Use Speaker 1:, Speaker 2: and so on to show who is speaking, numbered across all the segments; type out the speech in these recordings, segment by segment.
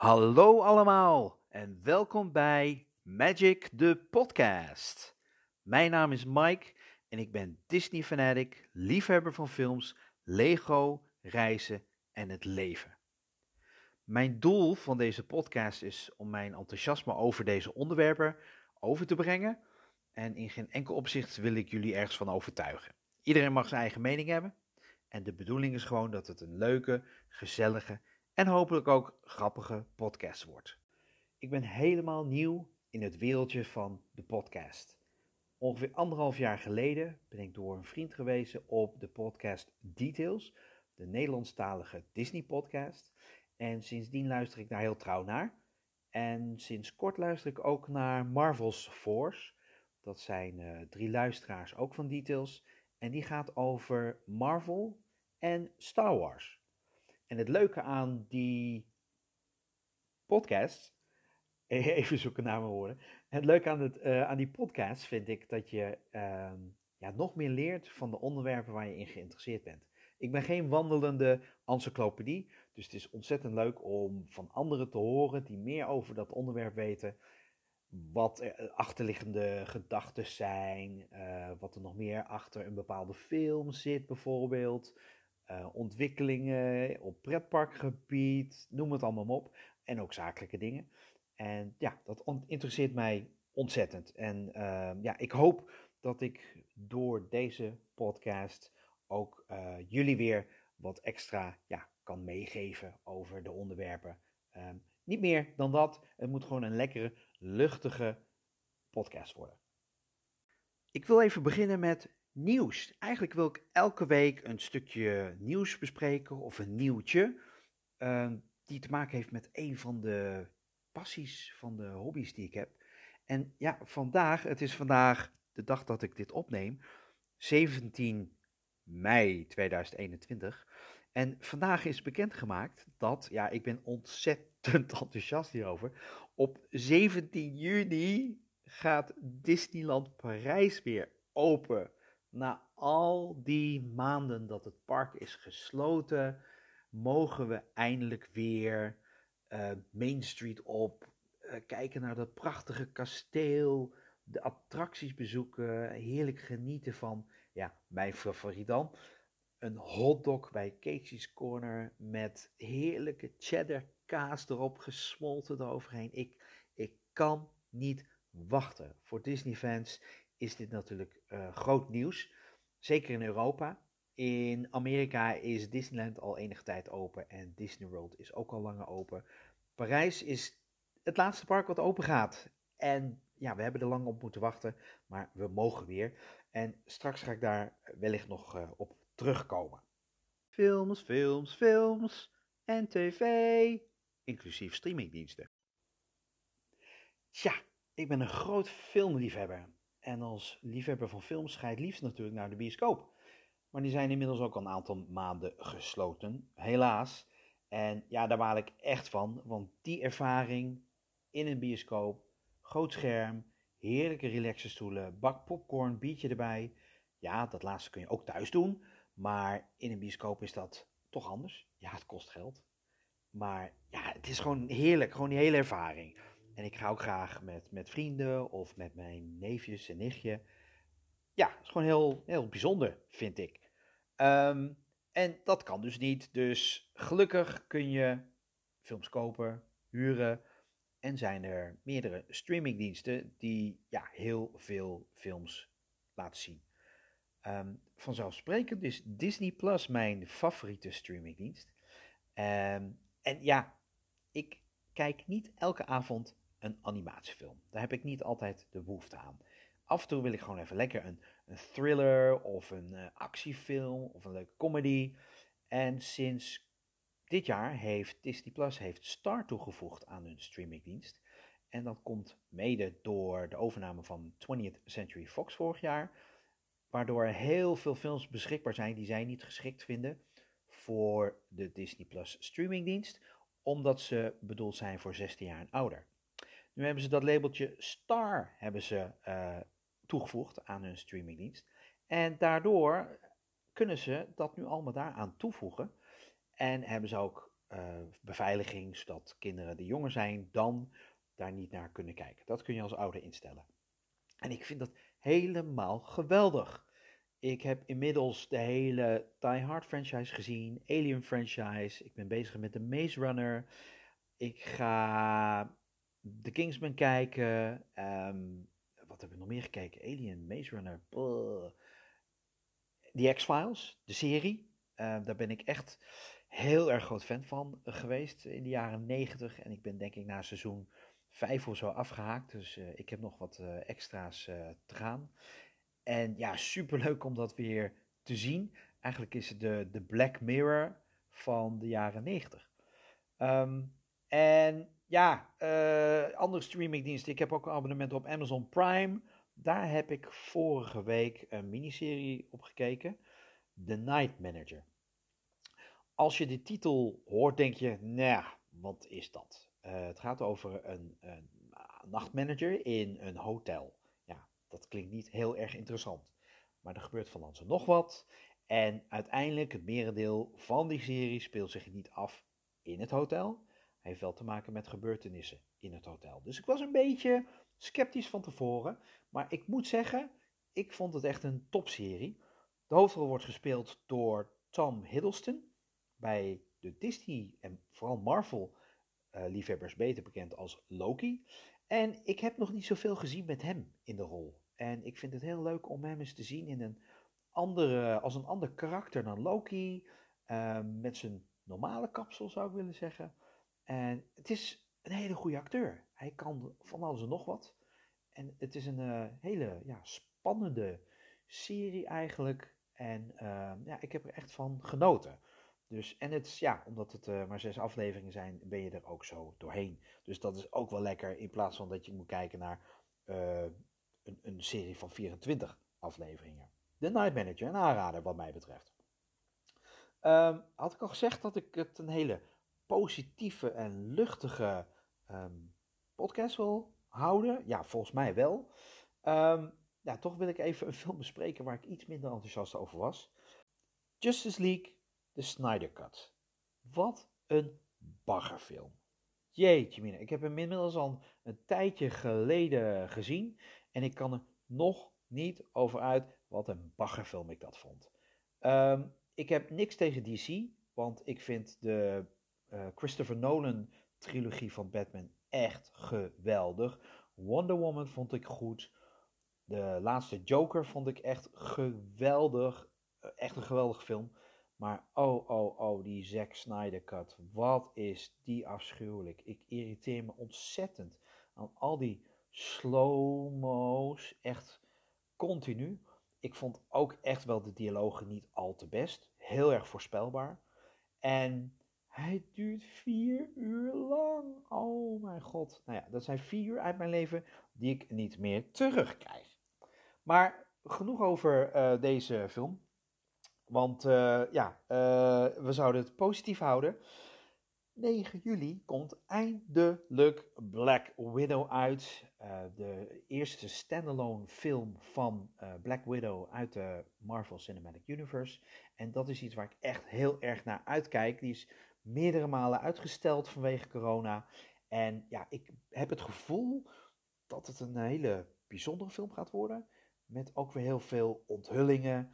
Speaker 1: Hallo allemaal en welkom bij Magic the Podcast. Mijn naam is Mike en ik ben Disney fanatic, liefhebber van films, Lego, reizen en het leven. Mijn doel van deze podcast is om mijn enthousiasme over deze onderwerpen over te brengen en in geen enkel opzicht wil ik jullie ergens van overtuigen. Iedereen mag zijn eigen mening hebben en de bedoeling is gewoon dat het een leuke, gezellige en hopelijk ook grappige podcast wordt. Ik ben helemaal nieuw in het wereldje van de podcast. Ongeveer anderhalf jaar geleden ben ik door een vriend gewezen op de podcast Details, de Nederlandstalige Disney podcast. En sindsdien luister ik daar heel trouw naar. En sinds kort luister ik ook naar Marvel's Force. Dat zijn uh, drie luisteraars ook van Details. En die gaat over Marvel en Star Wars. En het leuke aan die podcast, even zoeken naar mijn woorden. Het leuke aan, het, uh, aan die podcast vind ik dat je uh, ja, nog meer leert van de onderwerpen waar je in geïnteresseerd bent. Ik ben geen wandelende encyclopedie, dus het is ontzettend leuk om van anderen te horen die meer over dat onderwerp weten. Wat er achterliggende gedachten zijn, uh, wat er nog meer achter een bepaalde film zit bijvoorbeeld. Uh, ontwikkelingen op pretparkgebied, noem het allemaal op. En ook zakelijke dingen. En ja, dat interesseert mij ontzettend. En uh, ja, ik hoop dat ik door deze podcast ook uh, jullie weer wat extra ja, kan meegeven over de onderwerpen. Um, niet meer dan dat. Het moet gewoon een lekkere, luchtige podcast worden. Ik wil even beginnen met nieuws. Eigenlijk wil ik elke week een stukje nieuws bespreken of een nieuwtje uh, die te maken heeft met een van de passies van de hobby's die ik heb. En ja, vandaag, het is vandaag de dag dat ik dit opneem, 17 mei 2021. En vandaag is bekendgemaakt dat, ja, ik ben ontzettend enthousiast hierover. Op 17 juni gaat Disneyland Parijs weer open. Na al die maanden dat het park is gesloten, mogen we eindelijk weer uh, Main Street op, uh, kijken naar dat prachtige kasteel, de attracties bezoeken, heerlijk genieten van, ja, mijn favoriet dan, een hotdog bij Casey's Corner met heerlijke cheddar kaas erop, gesmolten eroverheen. Ik, ik kan niet wachten. Voor Disney fans is dit natuurlijk uh, groot nieuws. Zeker in Europa. In Amerika is Disneyland al enige tijd open en Disney World is ook al langer open. Parijs is het laatste park wat open gaat. En ja, we hebben er lang op moeten wachten, maar we mogen weer. En straks ga ik daar wellicht nog uh, op terugkomen. Films, films, films en tv, inclusief streamingdiensten. Tja, ik ben een groot filmliefhebber. En als liefhebber van films ga ik liefst natuurlijk naar de bioscoop. Maar die zijn inmiddels ook al een aantal maanden gesloten, helaas. En ja, daar baal ik echt van, want die ervaring in een bioscoop, groot scherm, heerlijke relaxe stoelen, bak popcorn, biertje erbij. Ja, dat laatste kun je ook thuis doen, maar in een bioscoop is dat toch anders. Ja, het kost geld. Maar ja, het is gewoon heerlijk, gewoon die hele ervaring. En ik ga ook graag met, met vrienden of met mijn neefjes en nichtje. Ja, het is gewoon heel, heel bijzonder, vind ik. Um, en dat kan dus niet. Dus gelukkig kun je films kopen, huren. En zijn er meerdere streamingdiensten die ja, heel veel films laten zien. Um, vanzelfsprekend is Disney Plus mijn favoriete streamingdienst. Um, en ja, ik kijk niet elke avond een animatiefilm. Daar heb ik niet altijd de behoefte aan. Af en toe wil ik gewoon even lekker een, een thriller of een uh, actiefilm of een leuke comedy. En sinds dit jaar heeft Disney Plus heeft Star toegevoegd aan hun streamingdienst. En dat komt mede door de overname van 20th Century Fox vorig jaar. Waardoor heel veel films beschikbaar zijn die zij niet geschikt vinden voor de Disney Plus streamingdienst. Omdat ze bedoeld zijn voor 16 jaar en ouder. Nu hebben ze dat labeltje Star hebben ze, uh, toegevoegd aan hun streamingdienst. En daardoor kunnen ze dat nu allemaal daaraan toevoegen. En hebben ze ook beveiliging, zodat kinderen die jonger zijn dan daar niet naar kunnen kijken. Dat kun je als ouder instellen. En ik vind dat helemaal geweldig. Ik heb inmiddels de hele Die Hard franchise gezien, Alien franchise. Ik ben bezig met de Maze Runner. Ik ga The Kingsman kijken. Ehm, wat heb ik nog meer gekeken? Alien, Maze Runner. The X-Files, de serie. Ehm, daar ben ik echt heel erg groot fan van geweest in de jaren 90. En ik ben denk ik na seizoen 5 of zo afgehaakt. Dus uh, ik heb nog wat uh, extra's uh, te gaan. En ja, superleuk om dat weer te zien. Eigenlijk is het de, de Black Mirror van de jaren 90. Um, en ja, uh, andere streamingdiensten. Ik heb ook een abonnement op Amazon Prime. Daar heb ik vorige week een miniserie op gekeken. The Night Manager. Als je de titel hoort, denk je, nou, wat is dat? Uh, het gaat over een, een nachtmanager in een hotel. Ja, dat klinkt niet heel erg interessant. Maar er gebeurt van alles nog wat. En uiteindelijk, het merendeel van die serie speelt zich niet af in het hotel heeft wel te maken met gebeurtenissen in het hotel. Dus ik was een beetje sceptisch van tevoren. Maar ik moet zeggen, ik vond het echt een topserie. De hoofdrol wordt gespeeld door Tom Hiddleston. Bij de Disney en vooral Marvel uh, liefhebbers beter bekend als Loki. En ik heb nog niet zoveel gezien met hem in de rol. En ik vind het heel leuk om hem eens te zien in een andere, als een ander karakter dan Loki. Uh, met zijn normale kapsel zou ik willen zeggen. En het is een hele goede acteur. Hij kan van alles en nog wat. En het is een uh, hele ja, spannende serie eigenlijk. En uh, ja, ik heb er echt van genoten. Dus, en het, ja, omdat het uh, maar zes afleveringen zijn, ben je er ook zo doorheen. Dus dat is ook wel lekker in plaats van dat je moet kijken naar een, een, serie van 24 afleveringen. The Night Manager, een aanrader wat mij betreft. Um, had ik al gezegd dat ik het een hele positieve en luchtige um, podcast wil houden? Ja, volgens mij wel. Um, ja, toch wil ik even een film bespreken waar ik iets minder enthousiast over was. Justice League, de Snyder Cut. Wat een baggerfilm. Jeetje mina, ik heb hem inmiddels al een tijdje geleden gezien en ik kan er nog niet over uit wat een baggerfilm ik dat vond. Um, ik heb niks tegen DC, want ik vind de uh, Christopher Nolan trilogie van Batman echt geweldig. Wonder Woman vond ik goed. De laatste Joker vond ik echt geweldig. Eh, echt een geweldige film. Maar oh, oh, oh, die Zack Snyder cut. Wat is die afschuwelijk. Ik irriteer me ontzettend aan al die slow-mo's. Echt continu. Ik vond ook echt wel de dialogen niet al te best. Heel erg voorspelbaar. En hij duurt vier uur lang. Oh mijn god. Nou ja, dat zijn vier uur uit mijn leven die ik niet meer terugkrijg. Maar genoeg over uh, deze film. Want uh, ja, uh, we zouden het positief houden. 9 juli komt eindelijk Black Widow uit. de eerste standalone film van Black Widow uit de Marvel Cinematic Universe. En dat is iets waar ik echt heel erg naar uitkijk. Die is meerdere malen uitgesteld vanwege corona. En ja, ik heb het gevoel dat het een hele bijzondere film gaat worden. Met ook weer heel veel onthullingen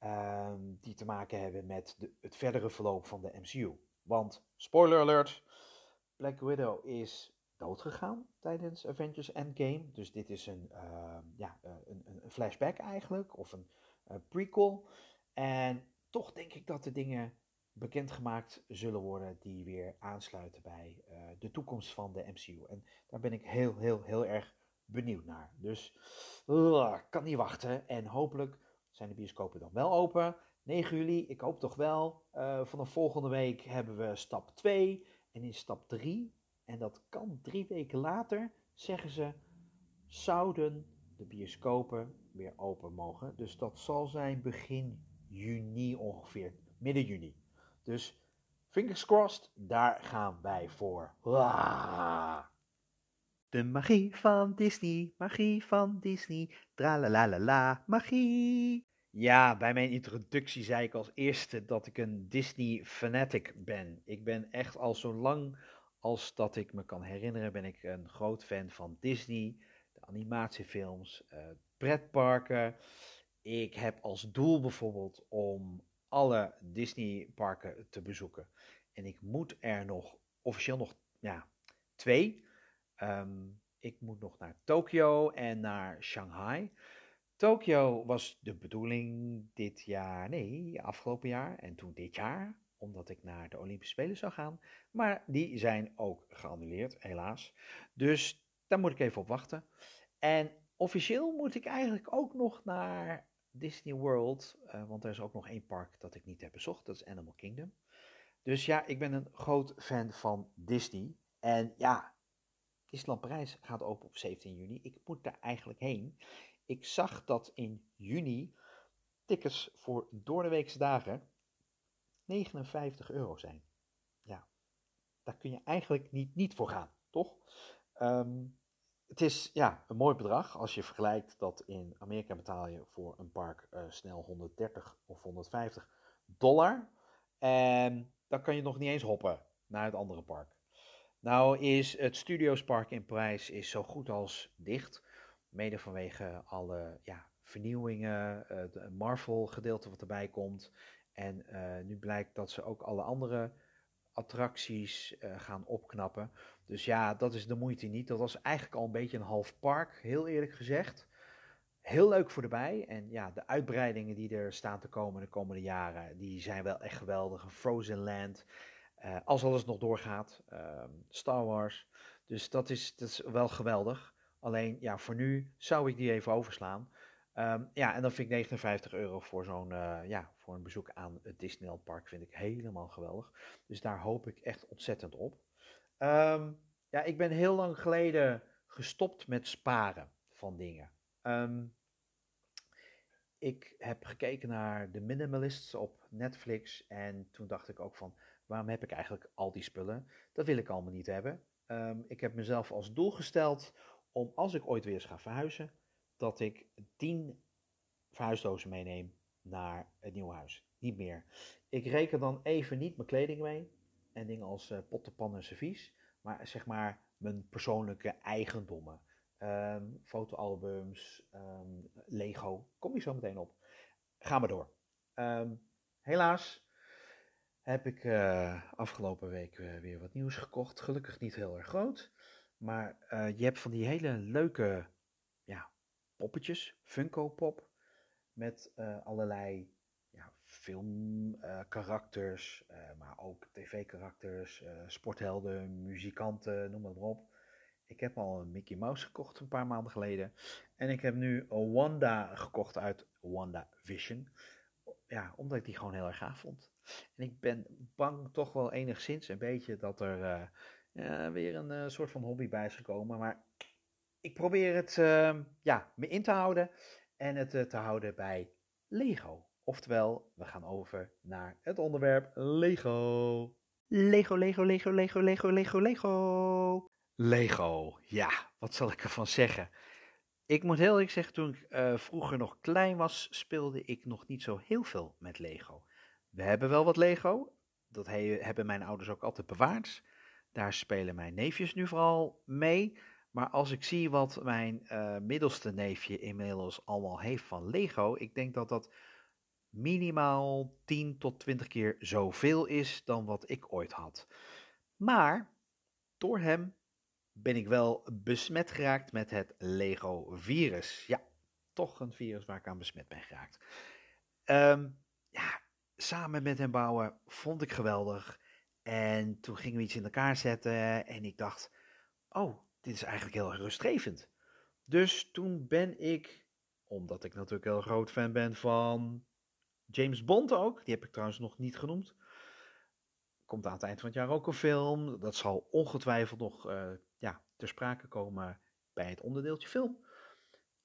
Speaker 1: um, die te maken hebben met de, het verdere verloop van de MCU. Want, spoiler alert, Black Widow is doodgegaan tijdens Avengers Endgame. Dus dit is een, uh, ja, een, een, flashback eigenlijk, of een uh, prequel. En toch denk ik dat de dingen bekendgemaakt zullen worden die weer aansluiten bij uh, de toekomst van de MCU. En daar ben ik heel, heel, heel erg benieuwd naar. Dus uh, kan niet wachten. En hopelijk zijn de bioscopen dan wel open. 9 juli, ik hoop toch wel. Uh, vanaf volgende week hebben we stap 2 en in stap 3. En dat kan drie weken later, zeggen ze, zouden de bioscopen weer open mogen. Dus dat zal zijn begin juni ongeveer, midden juni. Dus fingers crossed, daar gaan wij voor. De magie van Disney, magie van Disney, la magie. Ja, bij mijn introductie zei ik als eerste dat ik een Disney fanatic ben. Ik ben echt al zo lang als dat ik me kan herinneren, ben ik een groot fan van Disney, de animatiefilms, uh, pretparken. Ik heb als doel bijvoorbeeld om alle Disney parken te bezoeken. En ik moet er nog officieel nog ja, twee. Ehm, ik moet nog naar Tokio en naar Shanghai. Tokio was de bedoeling dit jaar, nee, afgelopen jaar en toen dit jaar, omdat ik naar de Olympische Spelen zou gaan. Maar die zijn ook geannuleerd, helaas. Dus daar moet ik even op wachten. En officieel moet ik eigenlijk ook nog naar Disney World, uh, want er is ook nog één park dat ik niet heb bezocht, dat is Animal Kingdom. Dus ja, ik ben een groot fan van Disney. En ja, Disneyland Parijs gaat open op 17 juni. Ik moet daar eigenlijk heen. Ik zag dat in juni tickets voor doordeweekse dagen 59 euro zijn. Ja, daar kun je eigenlijk niet, niet voor gaan, toch? Ehm, het is ja, een mooi bedrag als je vergelijkt dat in Amerika betaal je voor een park uh, snel 130 of 150 dollar. En dan kan je nog niet eens hoppen naar het andere park. Nou is het Studiospark in Parijs is zo goed als dicht. Mede vanwege alle ja, vernieuwingen, het Marvel gedeelte wat erbij komt. En uh, nu blijkt dat ze ook alle andere attracties uh, gaan opknappen. Dus ja, dat is de moeite niet. Dat was eigenlijk al een beetje een half park, heel eerlijk gezegd. Heel leuk voor de bij. En ja, de uitbreidingen die er staan te komen de komende jaren, die zijn wel echt geweldig. Frozen Land, uh, als alles nog doorgaat. Uh, Star Wars. Dus dat is, dat wel geweldig. Alleen ja, voor nu zou ik die even overslaan. Um, ja, en dan vind ik 59 euro voor zo'n uh, ja, voor een bezoek aan het Disneyland Park vind ik helemaal geweldig. Dus daar hoop ik echt ontzettend op. Um, ja, ik ben heel lang geleden gestopt met sparen van dingen. Um, ik heb gekeken naar The Minimalists op Netflix en toen dacht ik ook van, waarom heb ik eigenlijk al die spullen? Dat wil ik allemaal niet hebben. Um, ik heb mezelf als doel gesteld om als ik ooit weer eens ga verhuizen, dat ik 10 verhuisdozen meeneem naar het nieuwe huis. Niet meer. Ik reken dan even niet mijn kleding mee en dingen als uh, potten, pannen en servies, maar zeg maar mijn persoonlijke eigendommen. Um, fotoalbums, um, Lego, kom je zo meteen op. Ga maar door. Um, helaas heb ik uh, afgelopen week uh, weer wat nieuws gekocht. Gelukkig niet heel erg groot. Maar je hebt van die hele leuke ja, poppetjes, Funko Pop, met allerlei ja, filmkarakters, maar ook tv-karakters, sporthelden, muzikanten, noem maar op. Ik heb al een Mickey Mouse gekocht een paar maanden geleden. En ik heb nu een Wanda gekocht uit Wanda Vision. Ja, omdat ik die gewoon heel erg gaaf vond. En ik ben bang toch wel enigszins een beetje dat er weer een soort van hobby bij is gekomen. Maar ik probeer het uh, ja, me in te houden en het te houden bij Lego. Oftewel, we gaan over naar het onderwerp Lego. Lego, Lego, Lego, Lego, Lego, Lego, Lego. Lego, ja, wat zal ik ervan zeggen? Ik moet heel eerlijk zeggen, toen ik uh, vroeger nog klein was, speelde ik nog niet zo heel veel met Lego. We hebben wel wat Lego, dat he hebben mijn ouders ook altijd bewaard. Daar spelen mijn neefjes nu vooral mee. Maar als ik zie wat mijn uh, middelste neefje inmiddels allemaal heeft van Lego, ik denk dat dat minimaal 10 tot 20 keer zoveel is dan wat ik ooit had. Maar door hem ben ik wel besmet geraakt met het Lego-virus. Ja, toch een virus waar ik aan besmet ben geraakt. Um, ja, samen met hem bouwen vond ik geweldig. En toen gingen we iets in elkaar zetten en ik dacht, oh, dit is eigenlijk heel rustgevend. Dus toen ben ik, omdat ik natuurlijk heel groot fan ben van James Bond ook, die heb ik trouwens nog niet genoemd. Komt aan het eind van het jaar ook een film. Dat zal ongetwijfeld nog uh, ja, ter sprake komen bij het onderdeeltje film.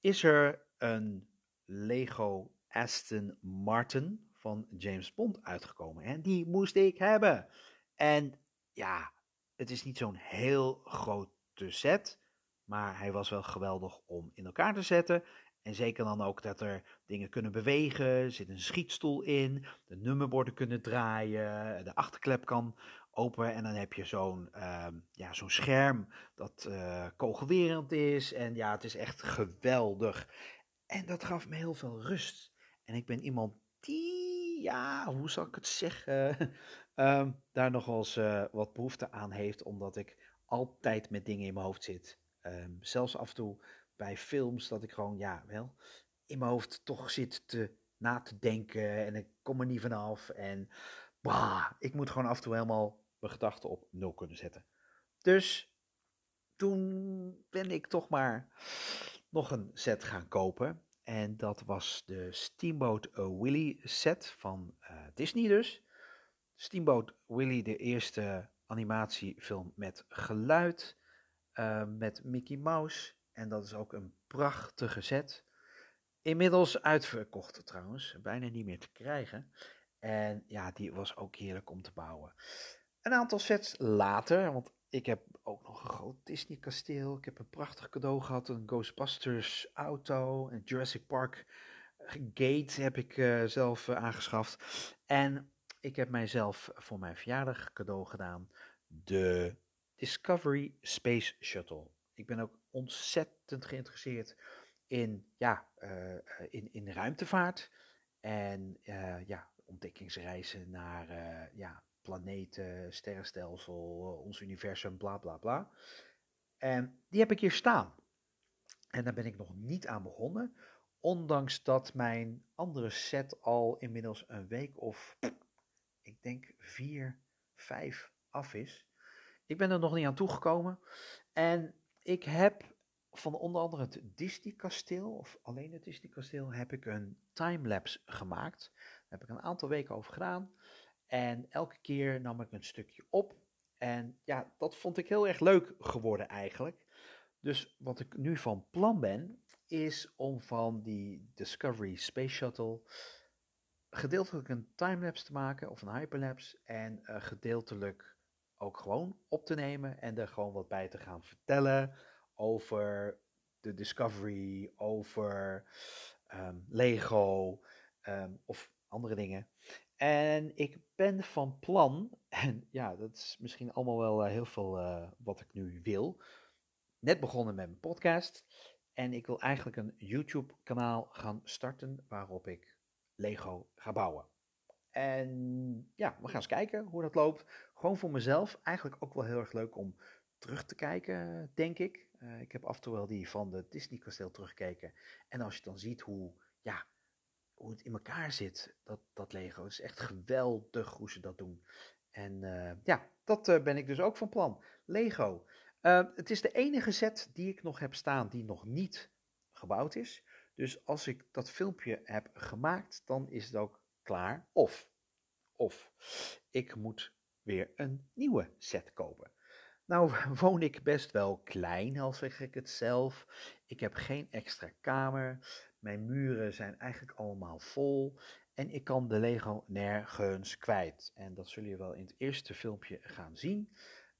Speaker 1: Is er een Lego Aston Martin van James Bond uitgekomen. En die moest ik hebben. En ja, het is niet zo'n heel grote set. Maar hij was wel geweldig om in elkaar te zetten. En zeker dan ook dat er dingen kunnen bewegen, er zit een schietstoel in, de nummerborden kunnen draaien, de achterklep kan open en dan heb je zo'n ehm, ja, zo'n scherm dat uh, kogelwerend is. En ja, het is echt geweldig. En dat gaf me heel veel rust. En ik ben iemand die, ja, hoe zal ik het zeggen, um, daar nog wel eens uh, wat behoefte aan heeft, omdat ik altijd met dingen in mijn hoofd zit. Um, zelfs af en toe bij films dat ik gewoon, ja, wel, in mijn hoofd toch zit te, na te denken en ik kom er niet vanaf. En bah, ik moet gewoon af en toe helemaal mijn gedachten op nul kunnen zetten. Dus toen ben ik toch maar nog een set gaan kopen. En dat was de Steamboat Willie set van uh, Disney dus. Steamboat Willie, de eerste animatiefilm met geluid, uh, met Mickey Mouse. En dat is ook een prachtige set. Inmiddels uitverkocht trouwens, bijna niet meer te krijgen. En ja, die was ook heerlijk om te bouwen. Een aantal sets later, want ik heb ook nog een groot Disney kasteel. Ik heb een prachtig cadeau gehad, een Ghostbusters auto, een Jurassic Park gate heb ik uh, zelf uh, aangeschaft. En ik heb mijzelf voor mijn verjaardag cadeau gedaan, de Discovery Space Shuttle. Ik ben ook ontzettend geïnteresseerd in, ja, uh, in, in ruimtevaart en ja, ontdekkingsreizen naar ja, planeten, sterrenstelsel, ons universum, bla bla bla. En die heb ik hier staan. En daar ben ik nog niet aan begonnen, ondanks dat mijn andere set al inmiddels een week of, ik denk vier, vijf af is. Ik ben er nog niet aan toegekomen. En ik heb van onder andere het Disney kasteel, of alleen het Disney kasteel, heb ik een timelapse gemaakt. Daar heb ik een aantal weken over gedaan. En elke keer nam ik een stukje op. En ja, dat vond ik heel erg leuk geworden eigenlijk. Dus wat ik nu van plan ben, is om van die Discovery Space Shuttle gedeeltelijk een timelapse te maken of een hyperlapse. En uh, gedeeltelijk ook gewoon op te nemen en er gewoon wat bij te gaan vertellen over de Discovery, over um, Lego um, of andere dingen. En ik ben van plan, en ja, dat is misschien allemaal wel uh, heel veel uh, wat ik nu wil. Net begonnen met mijn podcast. En ik wil eigenlijk een YouTube-kanaal gaan starten waarop ik Lego ga bouwen. En ja, we gaan eens kijken hoe dat loopt. Gewoon voor mezelf. Eigenlijk ook wel heel erg leuk om terug te kijken, denk ik. Uh, ik heb af en toe wel die van de Disney kasteel teruggekeken. En als je dan ziet hoe, ja, hoe het in elkaar zit, dat, dat Lego. Het is echt geweldig hoe ze dat doen. En uh, ja, dat uh, ben ik dus ook van plan. Lego. Het is de enige set die ik nog heb staan die nog niet gebouwd is. Dus als ik dat filmpje heb gemaakt, dan is het ook klaar. Of, of ik moet weer een nieuwe set kopen. Nou woon ik best wel klein, al zeg ik het zelf. Ik heb geen extra kamer. Mijn muren zijn eigenlijk allemaal vol. En ik kan de Lego nergens kwijt. En dat zullen je wel in het eerste filmpje gaan zien.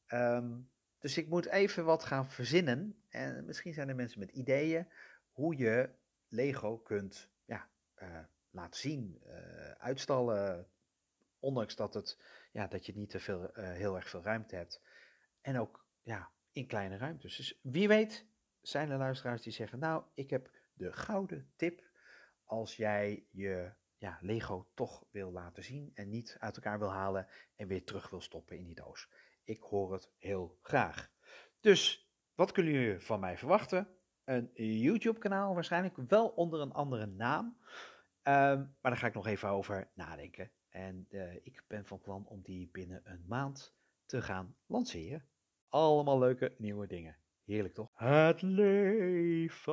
Speaker 1: Um, dus ik moet even wat gaan verzinnen. En misschien zijn er mensen met ideeën hoe je Lego kunt ja, uh, laten zien, uh, uitstallen. Ondanks dat, het, ja, dat je niet te veel, uh, heel erg veel ruimte hebt. En ook ja, in kleine ruimtes. Dus wie weet zijn er luisteraars die zeggen, nou, ik heb de gouden tip als jij je ja, Lego toch wil laten zien en niet uit elkaar wil halen en weer terug wil stoppen in die doos. Ik hoor het heel graag. Dus wat kunnen jullie van mij verwachten? Een YouTube-kanaal, waarschijnlijk wel onder een andere naam. Um, maar daar ga ik nog even over nadenken. En uh, ik ben van plan om die binnen een maand te gaan lanceren. Allemaal leuke nieuwe dingen. Heerlijk toch? Het leven.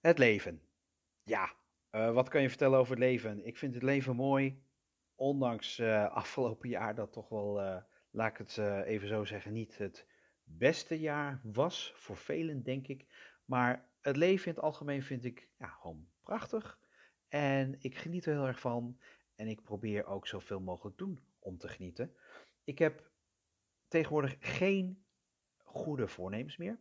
Speaker 1: Het leven. Ja, uh, wat kan je vertellen over het leven? Ik vind het leven mooi. Ondanks uh, afgelopen jaar dat toch wel, laat ik het even zo zeggen, niet het beste jaar was. Voor velen denk ik. Maar het leven in het algemeen vind ik ja, gewoon prachtig. En ik geniet er heel erg van. En ik probeer ook zoveel mogelijk doen om te genieten. Ik heb tegenwoordig geen goede voornemens meer.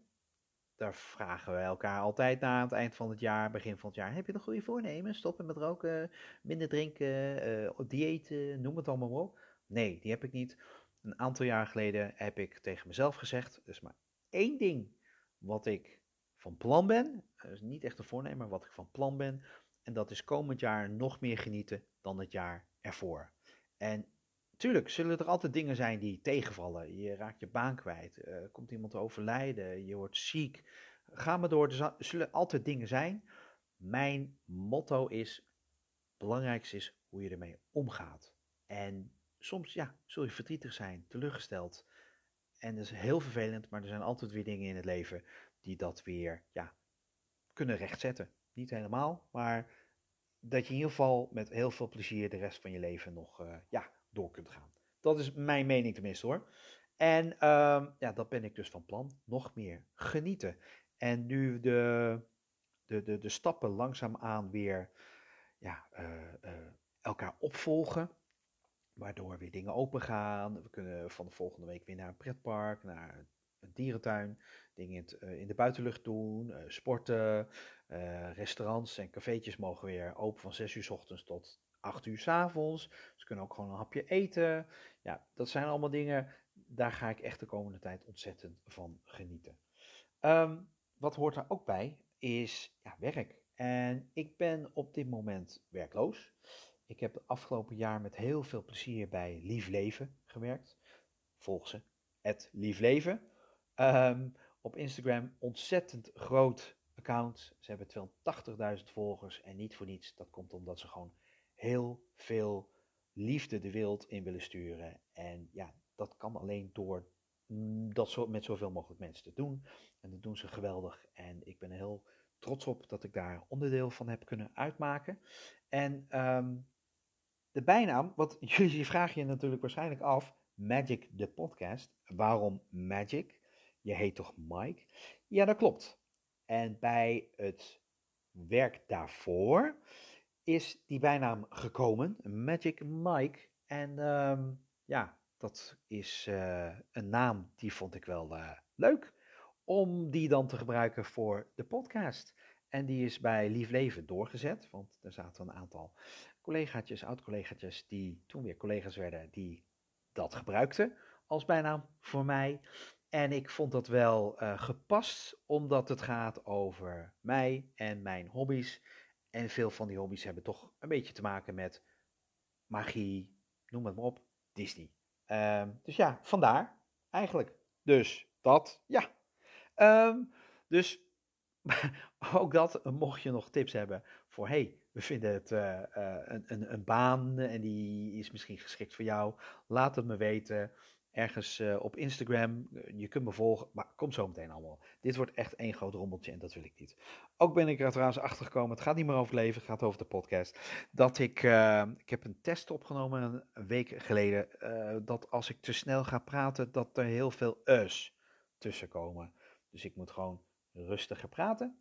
Speaker 1: daar vragen we elkaar altijd na aan het eind van het jaar, begin van het jaar. Heb je een goede voornemen? Stoppen met roken, minder drinken, uh, diëten, noem het allemaal op. Nee, die heb ik niet. Een aantal jaar geleden heb ik tegen mezelf gezegd, dus maar één ding wat ik van plan ben, niet echt een voornemen, maar wat ik van plan ben, en dat is komend jaar nog meer genieten dan het jaar ervoor. En tuurlijk zullen er altijd dingen zijn die tegenvallen. Je raakt je baan kwijt, uh, komt iemand overlijden, je wordt ziek. Ga maar door, er zullen altijd dingen zijn. Mijn motto is, belangrijkste is hoe je ermee omgaat. En soms ja, zul je verdrietig zijn, teleurgesteld. En dat is heel vervelend, maar er zijn altijd weer dingen in het leven die dat weer ja, kunnen rechtzetten. Niet helemaal, maar dat je in ieder geval met heel veel plezier de rest van je leven nog uh, ja, door kunt gaan. Dat is mijn mening tenminste hoor. En uh, ja, dat ben ik dus van plan. Nog meer genieten. En nu de, de, de, de stappen langzaamaan weer ja, uh, uh, elkaar opvolgen. Waardoor weer dingen open gaan. We kunnen van de volgende week weer naar een pretpark, naar een dierentuin. Dingen in, het, in de buitenlucht doen, sporten. restaurants en cafeetjes mogen weer open van 6 uur s ochtends tot 8 uur s avonds. Ze kunnen ook gewoon een hapje eten. Ja, dat zijn allemaal dingen, daar ga ik echt de komende tijd ontzettend van genieten. Um, wat hoort daar ook bij, is ja, werk. En ik ben op dit moment werkloos. Ik heb het afgelopen jaar met heel veel plezier bij Lief Leven gewerkt. Volg ze, het Lief Leven. Um, op Instagram ontzettend groot account. Ze hebben 280.000 volgers en niet voor niets. Dat komt omdat ze gewoon heel veel liefde de wereld in willen sturen. En ja, dat kan alleen door mm, dat zo, met zoveel mogelijk mensen te doen. En dat doen ze geweldig. En ik ben heel trots op dat ik daar onderdeel van heb kunnen uitmaken. En um, de bijnaam, wat jullie vragen je natuurlijk waarschijnlijk af, Magic de podcast. Waarom Magic? Je heet toch Mike? Ja, dat klopt. En bij het werk daarvoor is die bijnaam gekomen, Magic Mike. En um, ja, dat is uh, een naam die vond ik wel uh, leuk om die dan te gebruiken voor de podcast. En die is bij Lief Leven doorgezet, want er zaten een aantal collegaatjes, oud-collegaatjes, die toen weer collega's werden, die dat gebruikten als bijnaam voor mij. En ik vond dat wel uh, gepast, omdat het gaat over mij en mijn hobby's. En veel van die hobby's hebben toch een beetje te maken met magie, noem het maar op, Disney. Uh, dus ja, vandaar eigenlijk. Dus dat, ja. Um, dus ook dat, mocht je nog tips hebben voor, hey, we vinden het uh, uh, een, een, een, baan en die is misschien geschikt voor jou, laat het me weten ergens op Instagram. Je kunt me volgen, maar kom zo meteen allemaal. Dit wordt echt één groot rommeltje en dat wil ik niet. Ook ben ik er trouwens achter gekomen, het gaat niet meer over leven, het gaat over de podcast. Dat ik, ik heb een test opgenomen een week geleden, dat als ik te snel ga praten, dat er heel veel us tussen komen. Dus ik moet gewoon rustiger praten.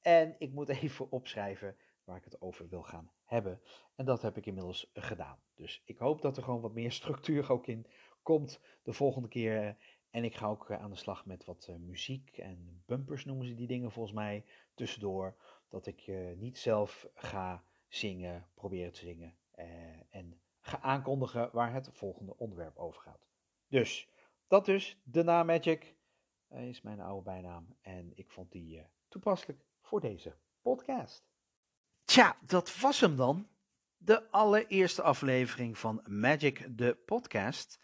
Speaker 1: En ik moet even opschrijven waar ik het over wil gaan hebben. En dat heb ik inmiddels gedaan. Dus ik hoop dat er gewoon wat meer structuur ook in komt de volgende keer. En ik ga ook eh, aan de slag met wat uh, muziek en bumpers noemen ze die dingen volgens mij tussendoor. Dat ik uh, niet zelf ga zingen, proberen te zingen en ga aankondigen waar het volgende onderwerp over gaat. Dus, dat dus, de naam Magic is mijn oude bijnaam en ik vond die toepasselijk voor deze podcast. Tja, dat was hem dan. De allereerste aflevering van Magic, de podcast.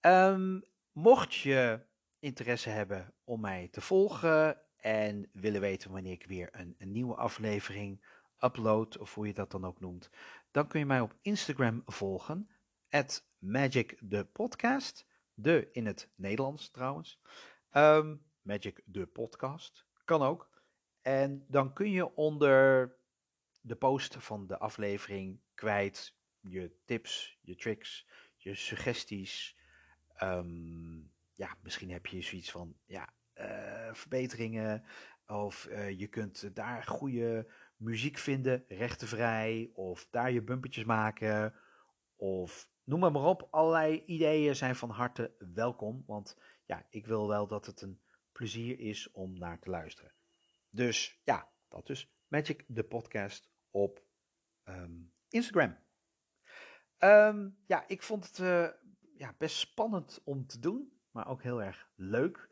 Speaker 1: Um, mocht je interesse hebben om mij te volgen en willen weten wanneer ik weer een, nieuwe aflevering upload, of hoe je dat dan ook noemt, dan kun je mij op Instagram volgen, at Magic the Podcast, de in het Nederlands trouwens. Um, Magic the Podcast, kan ook. En dan kun je onder de post van de aflevering kwijt je tips, je tricks, je suggesties, Um, ja, misschien heb je zoiets van ja, uh, verbeteringen. Of uh, je kunt daar goede muziek vinden, rechtenvrij. Of daar je bumpertjes maken. Of noem maar, maar op. Allerlei ideeën zijn van harte welkom. Want ja, ik wil wel dat het een plezier is om naar te luisteren. Dus ja, dat is Magic de podcast op ehm, Instagram. Ehm, ja, ik vond het uh, ja, best spannend om te doen, maar ook heel erg leuk.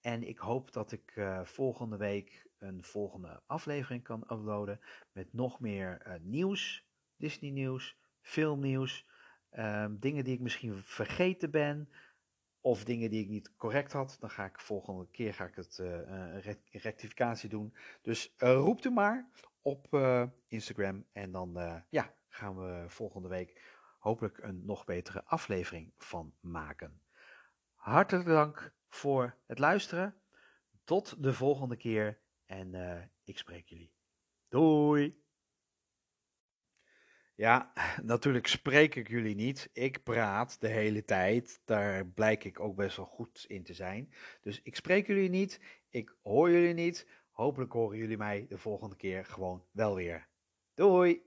Speaker 1: En ik hoop dat ik uh, volgende week een volgende aflevering kan uploaden met nog meer uh, nieuws, Disney nieuws, filmnieuws, um, dingen die ik misschien vergeten ben of dingen die ik niet correct had. Dan ga ik volgende keer ga ik het rectificatie doen. Dus roept u maar op Instagram en dan ja, gaan we volgende week hopelijk een nog betere aflevering van maken. Hartelijk dank voor het luisteren. Tot de volgende keer en uh, ik spreek jullie. Doei! Ja, natuurlijk spreek ik jullie niet. Ik praat de hele tijd. Daar blijk ik ook best wel goed in te zijn. Dus ik spreek jullie niet. Ik hoor jullie niet. Hopelijk horen jullie mij de volgende keer gewoon wel weer. Doei!